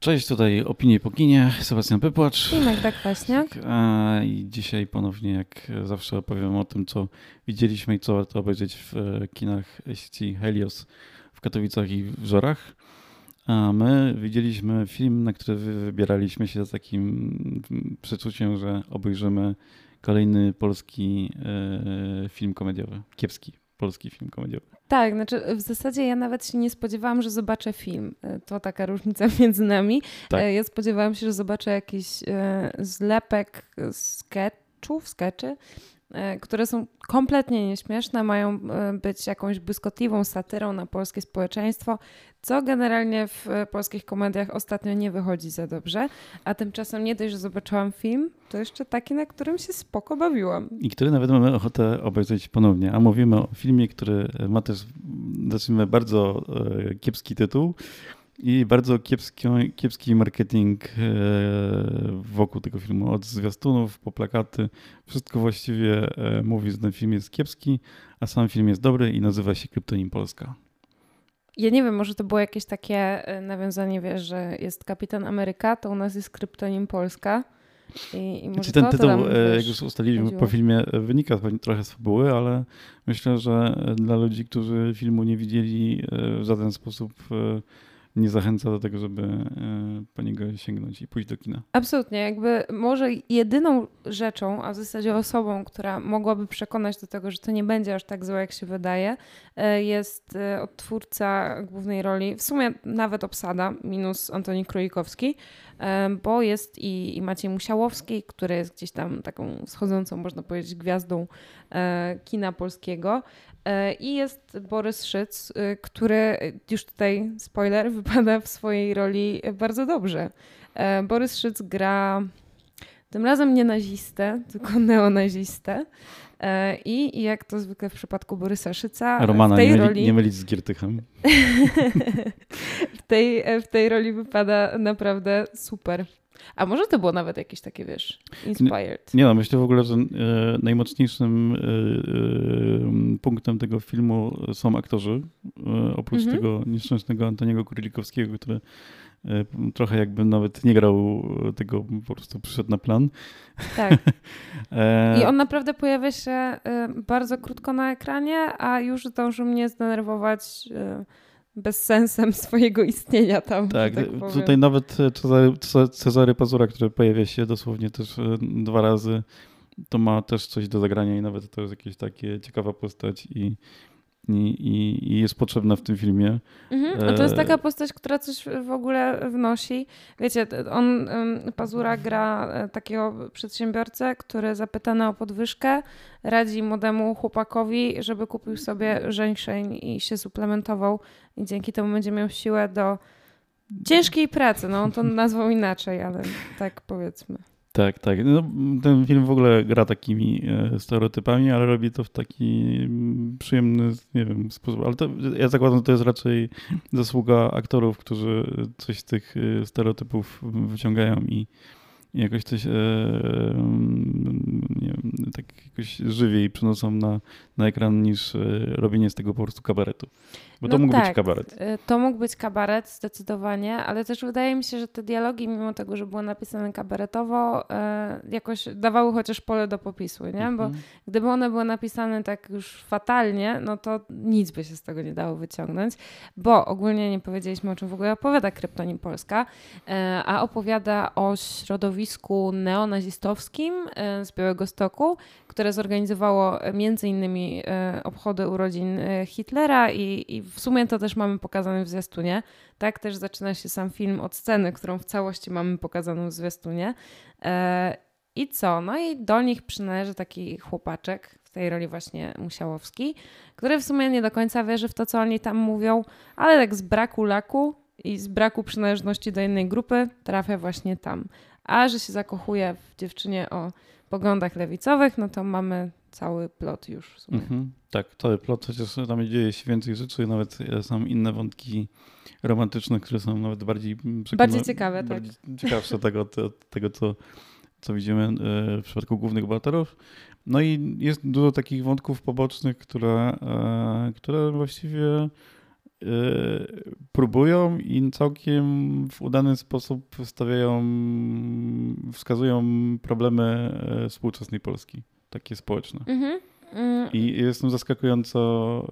Cześć, tutaj Opinie po kinie, Sebastian Pypłacz. I Magda Kwaśniak. A, I dzisiaj ponownie, jak zawsze, opowiem o tym, co widzieliśmy i co warto obejrzeć w e, kinach sieci Helios w Katowicach i w Żorach. A my widzieliśmy film, na który wybieraliśmy się z takim przeczuciem, że obejrzymy kolejny polski e, film komediowy. Kiepski polski film komediowy. Tak, znaczy w zasadzie ja nawet się nie spodziewałam, że zobaczę film. E, to taka różnica między nami. Tak. E, ja spodziewałam się, że zobaczę jakiś e, zlepek sketchów, skeczy, które są kompletnie nieśmieszne, mają być jakąś błyskotliwą satyrą na polskie społeczeństwo, co generalnie w polskich komediach ostatnio nie wychodzi za dobrze. A tymczasem nie dość, że zobaczyłam film, to jeszcze taki, na którym się spoko bawiłam. I który nawet mamy ochotę obejrzeć ponownie. A mówimy o filmie, który ma też, zacznijmy, bardzo e, kiepski tytuł i bardzo kiepski, kiepski marketing e, wokół tego filmu. Od zwiastunów po plakaty. Wszystko właściwie e, mówi, że ten film jest kiepski, a sam film jest dobry i nazywa się Kryptonim Polska. Ja nie wiem, może to było jakieś takie nawiązanie, wiesz, że jest Kapitan Ameryka, to u nas jest Kryptonim Polska. I, i może Czy ten to, tytuł, tam, e, jak już ustaliliśmy chodziło. po filmie, e, wynika trochę z fabuły, ale myślę, że dla ludzi, którzy filmu nie widzieli, e, w żaden sposób nie zachęca do tego, żeby po niego sięgnąć i pójść do kina. Absolutnie. Jakby może jedyną rzeczą, a w zasadzie osobą, która mogłaby przekonać do tego, że to nie będzie aż tak złe, jak się wydaje, jest odtwórca głównej roli, w sumie nawet obsada, minus Antoni Królikowski, bo jest i, i Maciej Musiałowski, który jest gdzieś tam taką schodzącą, można powiedzieć, gwiazdą e, kina polskiego. E, I jest Borys Szyc, e, który już tutaj, spoiler, wypada w swojej roli bardzo dobrze. Borys Szyc gra tym razem nie nazistę, tylko neonazistę. E, I jak to zwykle w przypadku Borysa Szyca, Romana, w tej nie myli, roli... nie mylić z Giertychem. w, tej, w tej roli wypada naprawdę super. A może to było nawet jakieś takie, wiesz, inspired? Nie, nie no, myślę w ogóle, że e, najmocniejszym e, e, punktem tego filmu są aktorzy. Oprócz -hmm. tego nieszczęsnego Antoniego Kurylikowskiego, który trochę jakby nawet nie grał tego, po prostu przyszedł na plan. Tak. I on naprawdę pojawia się bardzo krótko na ekranie, a już zdążył mnie zdenerwować bezsensem swojego istnienia tam. Tak, tak tutaj nawet Cezary, Cezary Pazura, który pojawia się dosłownie też dwa razy, to ma też coś do zagrania i nawet to jest jakieś takie ciekawa postać i i, i, jest potrzebna w tym filmie. Mhm, a to jest taka postać, która coś w ogóle wnosi. Wiecie, on, Pazura gra e, takiego przedsiębiorcę, który zapytany o podwyżkę radzi młodemu chłopakowi, żeby kupił sobie żeńszeń i się suplementował i dzięki temu będzie miał siłę do ciężkiej pracy. No on to nazwał inaczej, ale tak powiedzmy. Tak, tak. No, ten film w ogóle gra takimi e, stereotypami, ale robi to w taki mm, przyjemny, nie wiem, sposób. Ale to, ja zakładam, że to jest raczej zasługa aktorów, którzy coś z tych e, stereotypów wyciągają i jakoś coś e, mm, nie wiem, tak jakoś żywiej przynoszą na, na ekran niż robienie z tego po prostu kabaretu. Bo to no mógł tak, być kabaret. Y, to mógł być kabaret, zdecydowanie, ale też wydaje mi się, że te dialogi, mimo tego, że były napisane kabaretowo, y, jakoś dawały chociaż pole do popisu, nie? Bo mhm. gdyby one były napisane tak już fatalnie, no to nic by się z tego nie dało wyciągnąć, bo ogólnie nie powiedzieliśmy, o czym w ogóle opowiada Kryptonim Polska, y, a opowiada o środowisku neonazistowskim z Białego Stoku, które zorganizowało między innymi obchody urodzin Hitlera i, i w sumie to też mamy pokazane w zwiastunie. Tak też zaczyna się sam film od sceny, którą w całości mamy pokazaną w zwiastunie. E, I co? No i do nich przynależy taki chłopaczek, w tej roli właśnie Musiałowski, który w sumie nie do końca wierzy w to, co oni tam mówią, ale tak z braku laku i z braku przynależności do innej grupy trafia właśnie tam. A że się zakochuje w dziewczynie o poglądach lewicowych, no to mamy cały plot już w sumie. Mhm, tak, cały plot, chociaż tam dzieje się więcej rzeczy, nawet są inne wątki romantyczne, które są nawet bardziej... Bardziej ciekawe, bardziej tak. Ciekawsze tego, to, tego co, co widzimy e, w przypadku głównych bohaterów. No i jest dużo takich wątków pobocznych, które, e, które właściwie próbują i całkiem w udany sposób stawiają, wskazują problemy współczesnej Polski, takie społeczne. Mhm. Mm. I jestem zaskakująco,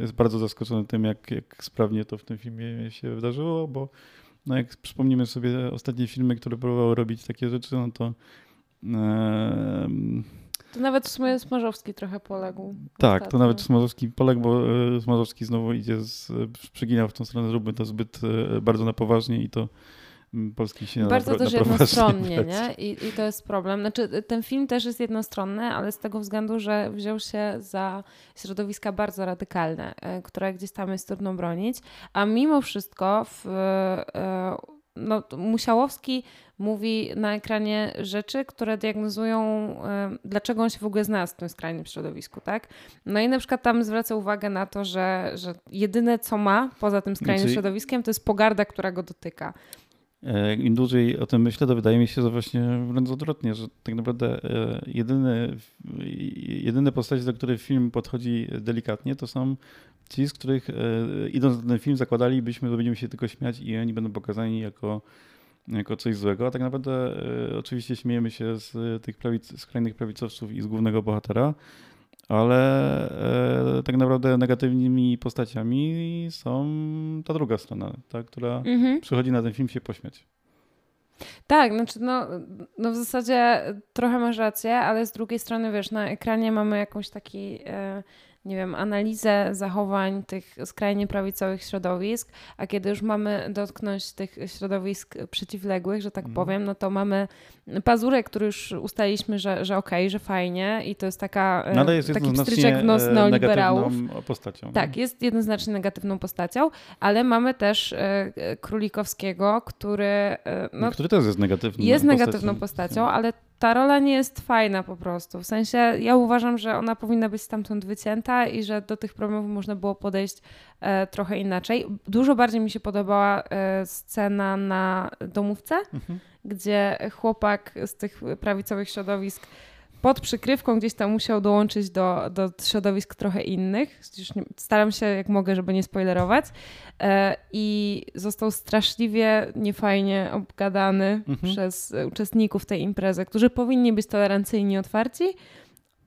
jest bardzo zaskoczony tym, jak, jak sprawnie to w tym filmie się wydarzyło, bo no jak przypomnimy sobie ostatnie filmy, które próbowały robić takie rzeczy, no to to nawet w sumie Smarzowski trochę poległ. Tak, ostatnio. to nawet Smarzowski poległ, bo e, Smarzowski znowu idzie, z, przyginał w tą stronę, zróbmy to zbyt e, bardzo na poważnie i to polski się Bardzo też jednostronnie, nie? I, I to jest problem. Znaczy, ten film też jest jednostronny, ale z tego względu, że wziął się za środowiska bardzo radykalne, e, które gdzieś tam jest trudno bronić, a mimo wszystko w, no, Musiałowski mówi na ekranie rzeczy, które diagnozują, dlaczego on się w ogóle znalazł w tym skrajnym środowisku, tak? No i na przykład tam zwraca uwagę na to, że, że jedyne co ma poza tym skrajnym znaczy... środowiskiem to jest pogarda, która go dotyka. E, Im dłużej o tym myślę, to wydaje mi się, że właśnie wręcz odwrotnie, że tak naprawdę e, jedyne, jedyne postacie, do których film podchodzi delikatnie, to są ci, z których e, idąc na ten film zakładalibyśmy, że będziemy się tylko śmiać i oni będą pokazani jako jako coś złego, a tak naprawdę e, oczywiście śmiejemy się z tych prawic, skrajnych prawicowców i z głównego bohatera, ale e, tak naprawdę negatywnymi postaciami są ta druga strona, ta, która mhm. przychodzi na ten film się pośmiać. Tak, znaczy no, no w zasadzie trochę masz rację, ale z drugiej strony wiesz, na ekranie mamy jakąś taki e, nie wiem, analizę zachowań tych skrajnie prawicowych środowisk, a kiedy już mamy dotknąć tych środowisk przeciwległych, że tak mm. powiem, no to mamy Pazurę, który już ustaliliśmy, że, że okej, okay, że fajnie i to jest taka no, ale jest taki pstryczek w nos e, neoliberałów. postacią. Tak, jest jednoznacznie negatywną postacią, ale mamy też e, Królikowskiego, który... E, no, który też jest negatywną Jest postacią. negatywną postacią, ale ta rola nie jest fajna po prostu. W sensie ja uważam, że ona powinna być stamtąd wycięta i że do tych problemów można było podejść e, trochę inaczej. Dużo bardziej mi się podobała e, scena na domówce, mhm. gdzie chłopak z tych prawicowych środowisk pod przykrywką gdzieś tam musiał dołączyć do, do środowisk trochę innych. Staram się jak mogę, żeby nie spoilerować. E, I został straszliwie niefajnie obgadany mhm. przez uczestników tej imprezy, którzy powinni być tolerancyjni i otwarci.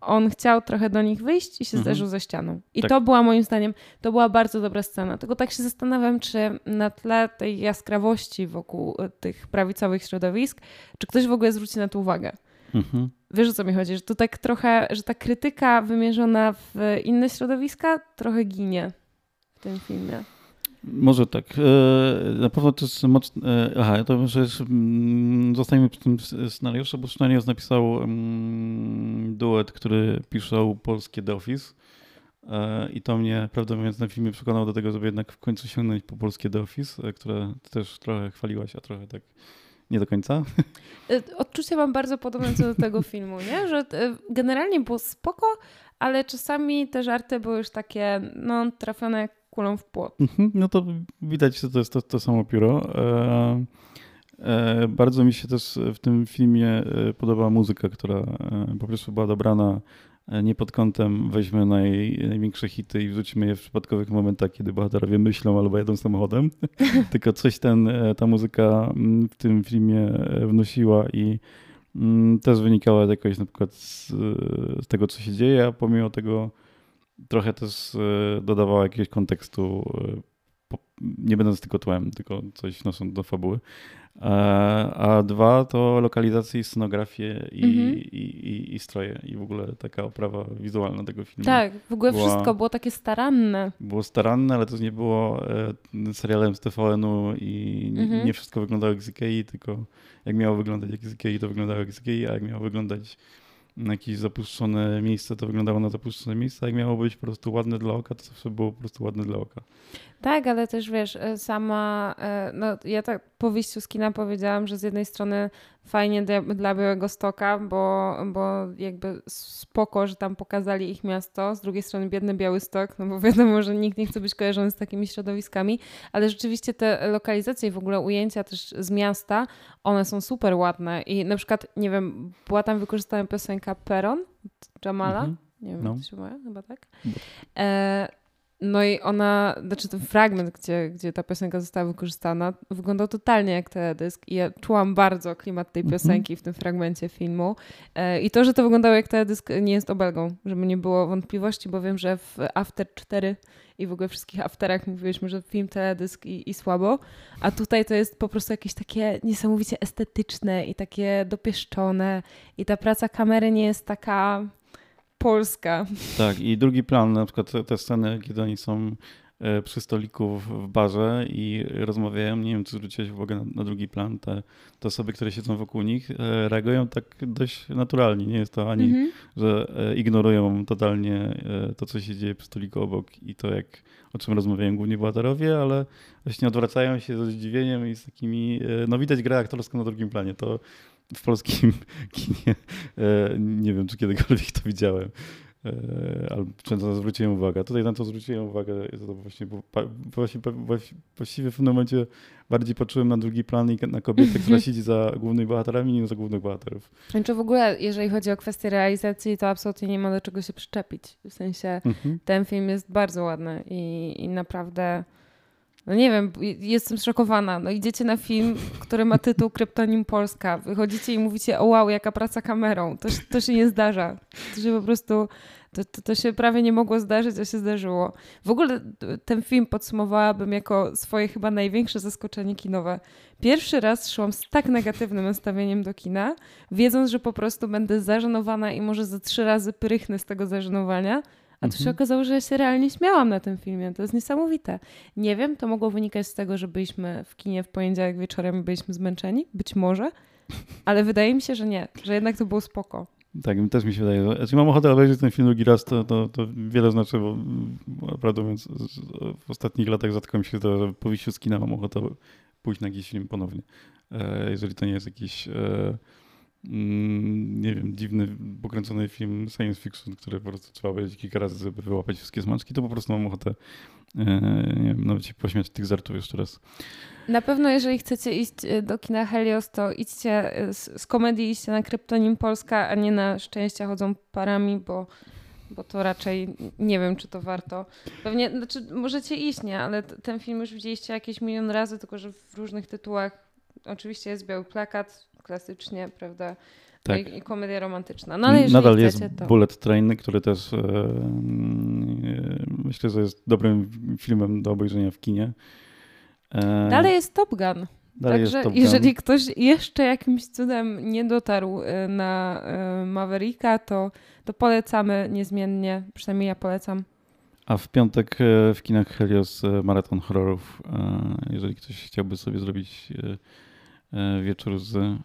On chciał trochę do nich wyjść i się mhm. zderzył ze ścianą. I tak. to była moim zdaniem, to była bardzo dobra scena. Tylko tak się zastanawiam, czy na tle tej jaskrawości wokół tych prawicowych środowisk, czy ktoś w ogóle zwróci na to uwagę. Mhm. Wiesz o co mi chodzi, że to tak trochę, że ta krytyka wymierzona w inne środowiska trochę ginie w tym filmie. Może tak. E, na pewno to jest mocne. Aha, to może mm, zostańmy przy tym scenariuszu, bo scenariusz napisał mm, duet, który pisze polskie The Office. E, I to mnie, prawdę mówiąc, na filmie przekonał do tego, żeby jednak w końcu sięgnąć po polskie The Office, e, które też trochę chwaliłaś, a trochę tak nie do końca. Y, odczucia mam bardzo podobne co do tego filmu, nie? że y, generalnie było spoko, ale czasami te żarty były już takie no, trafione jak kulą w płot. Mhm, no to widać, że to jest to, to samo pióro. E, e, bardzo mi się też w tym filmie e, podoba muzyka, która e, po prostu była dobrana E, nie pod kątem weźmy naj, największe hity i wrzucimy je w przypadkowych momentach, kiedy bohaterowie myślą albo jadą samochodem, tylko coś ten, e, ta muzyka mm, w tym filmie e, wnosiła i mm, też wynikała jakoś na przykład z, z tego, co się dzieje, a pomimo tego trochę też dodawała jakiegoś kontekstu nie będąc tylko tłem, tylko coś wnosząc do fabuły. A dwa to lokalizacje, scenografię i, mhm. i, i, i, stroje i w ogóle taka oprawa wizualna tego filmu. Tak, w ogóle była, wszystko było takie staranne. Było staranne, ale to nie było e, serialem z TVN-u i mhm. nie wszystko wyglądało jak z Ikei, tylko jak miało wyglądać jak z Ikei, to wyglądało jak z Ikei, a jak miało wyglądać na jakieś zapuszczone miejsce, to wyglądało na zapuszczone miejsce, a jak miało być po prostu ładne dla oka, to zawsze było po prostu ładne dla oka. Tak, ale też wiesz, e, sama, e, no ja tak po wyjściu z kina powiedziałam, że z jednej strony fajnie dla, dla Białego Stoka, bo, bo jakby spoko, że tam pokazali ich miasto, z drugiej strony biedny Biały Stok, no bo wiadomo, że nikt nie chce być kojarzony z takimi środowiskami, ale rzeczywiście te lokalizacje i w ogóle ujęcia też z miasta, one są super ładne i na przykład, nie wiem, była tam wykorzystana piosenka Peron Jamala, mhm. nie wiem, no. jak to się mówi, chyba tak. E, No i ona, znaczy ten fragment, gdzie, gdzie ta piosenka została wykorzystana, wyglądał totalnie jak teledysk i ja czułam bardzo klimat tej mhm. piosenki w tym fragmencie filmu. E, I to, że to wyglądało jak teledysk nie jest obelgą, żeby nie było wątpliwości, bo wiem, że w After 4 i w ogóle wszystkich afterach mówiliśmy, że film teledysk i, i słabo, a tutaj to jest po prostu jakieś takie niesamowicie estetyczne i takie dopieszczone i ta praca kamery nie jest taka polska. Tak, i drugi plan, na przykład te sceny, kiedy oni są e, przy stoliku w barze i rozmawiają, nie wiem, czy zwróciłeś uwagę na, na, drugi plan, te, te osoby, które siedzą wokół nich, e, reagują tak dość naturalnie. Nie jest to ani, mhm. że e, ignorują totalnie to, co się dzieje przy stoliku obok i to, jak, o czym rozmawiają główni bohaterowie, ale właśnie odwracają się ze zdziwieniem i z takimi, no widać grę aktorską na drugim planie. To w polskim kinie. E, nie wiem, czy kiedykolwiek to widziałem. E, albo często zwróciłem uwagę. Tutaj na to zwróciłem uwagę, to właśnie, bo właśnie, właściwie w pewnym momencie bardziej poczułem na drugi plan i na kobietę, która siedzi za głównymi bohaterami, niż za głównych bohaterów. Znaczy w ogóle, jeżeli chodzi o kwestię realizacji, to absolutnie nie ma do czego się przyczepić. W sensie mhm. ten film jest bardzo ładny i, i naprawdę no nie wiem, jestem szokowana. No idziecie na film, który ma tytuł Kryptonim Polska. Wychodzicie i mówicie, o wow, jaka praca kamerą. To, to się nie zdarza. To się po prostu, to, to, to, się prawie nie mogło zdarzyć, a się zdarzyło. W ogóle ten film podsumowałabym jako swoje chyba największe zaskoczenie kinowe. Pierwszy raz szłam z tak negatywnym nastawieniem do kina, wiedząc, że po prostu będę zażenowana i może za trzy razy prychnę z tego zażenowania, a tu się mhm. okazało, że ja się realnie śmiałam na tym filmie. To jest niesamowite. Nie wiem, to mogło wynikać z tego, że byliśmy w kinie w poniedziałek wieczorem i byliśmy zmęczeni. Być może. Ale wydaje mi się, że nie. Że jednak to było spoko. Tak, też mi się wydaje. Że, znaczy mam ochotę obejrzeć ten film drugi raz, to, to, to wiele znaczy, bo naprawdę mówiąc, w ostatnich latach rzadko mi się to, że po wyjściu z kina mam ochotę pójść na jakiś film ponownie. E, jeżeli to nie jest jakiś e, nie wiem, dziwny, pokręcony film science fiction, który po prostu trzeba obejrzeć kilka razy, żeby wyłapać wszystkie smaczki, to po prostu mam ochotę e, nie wiem, nawet się pośmiać tych żartów jeszcze raz. Na pewno jeżeli chcecie iść e, do kina Helios, to idźcie e, z, z komedii, idźcie na Kryptonim Polska, a nie na Szczęścia chodzą parami, bo bo to raczej nie wiem, czy to warto. Pewnie, znaczy możecie iść, nie, ale ten film już widzieliście jakieś milion razy, tylko że w różnych tytułach. Oczywiście jest biały plakat, klasycznie, prawda? No tak. I, I, komedia romantyczna. No, ale Nadal chcecie, jest to... Bullet Train, który też e, e, myślę, że jest dobrym filmem do obejrzenia w kinie. E, Dalej jest Top Gun. Także jeżeli ktoś jeszcze jakimś cudem nie dotarł e, na e, Mavericka, to, to polecamy niezmiennie, przynajmniej ja polecam. A w piątek w kinach Helios maraton horrorów. Jeżeli ktoś chciałby sobie zrobić wieczór z e,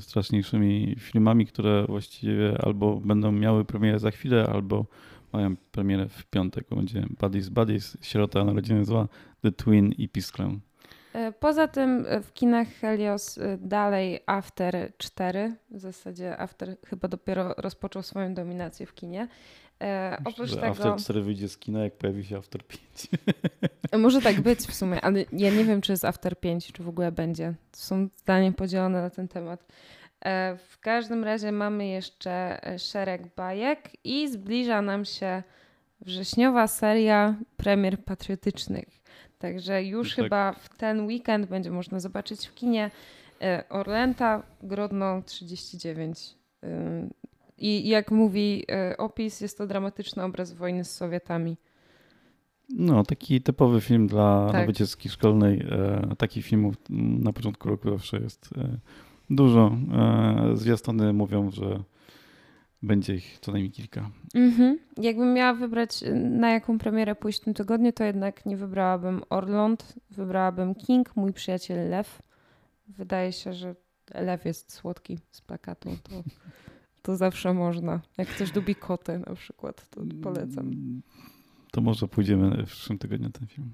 straszniejszymi filmami, które właściwie albo będą miały premierę za chwilę, albo mają premierę w piątek. Będzie Buddies Buddies, Sierota Narodziny Zła, The Twin i Pisklę. E, poza tym w kinach Helios dalej After 4, w zasadzie After chyba dopiero rozpoczął swoją dominację w kinie. E, Myślę, oprócz tego... After 4 wyjdzie z kina, jak pojawi się After 5. Może tak być w sumie, ale ja nie wiem, czy jest After 5, czy w ogóle będzie. Są zdania podzielone na ten temat. E, w każdym razie mamy jeszcze e, szereg bajek i zbliża nam się wrześniowa seria premier patriotycznych. Także już tak. chyba w ten weekend będzie można zobaczyć w kinie e, Orlęta, Grodno 39. I jak mówi e, opis, jest to dramatyczny obraz wojny z Sowietami. No, taki typowy film dla tak. wycieczki szkolnej. E, takich filmów na początku roku zawsze jest e, dużo. Zwiastuny mówią, że będzie ich co najmniej kilka. Mhm. Jakbym miała wybrać, na jaką premierę pójść w tym tygodniu, to jednak nie wybrałabym Orląt, wybrałabym King, mój przyjaciel Lew. Wydaje się, że Lew jest słodki z plakatu. To to zawsze można. Jak ktoś lubi koty na przykład, to polecam. To może pójdziemy w przyszłym tygodniu ten film.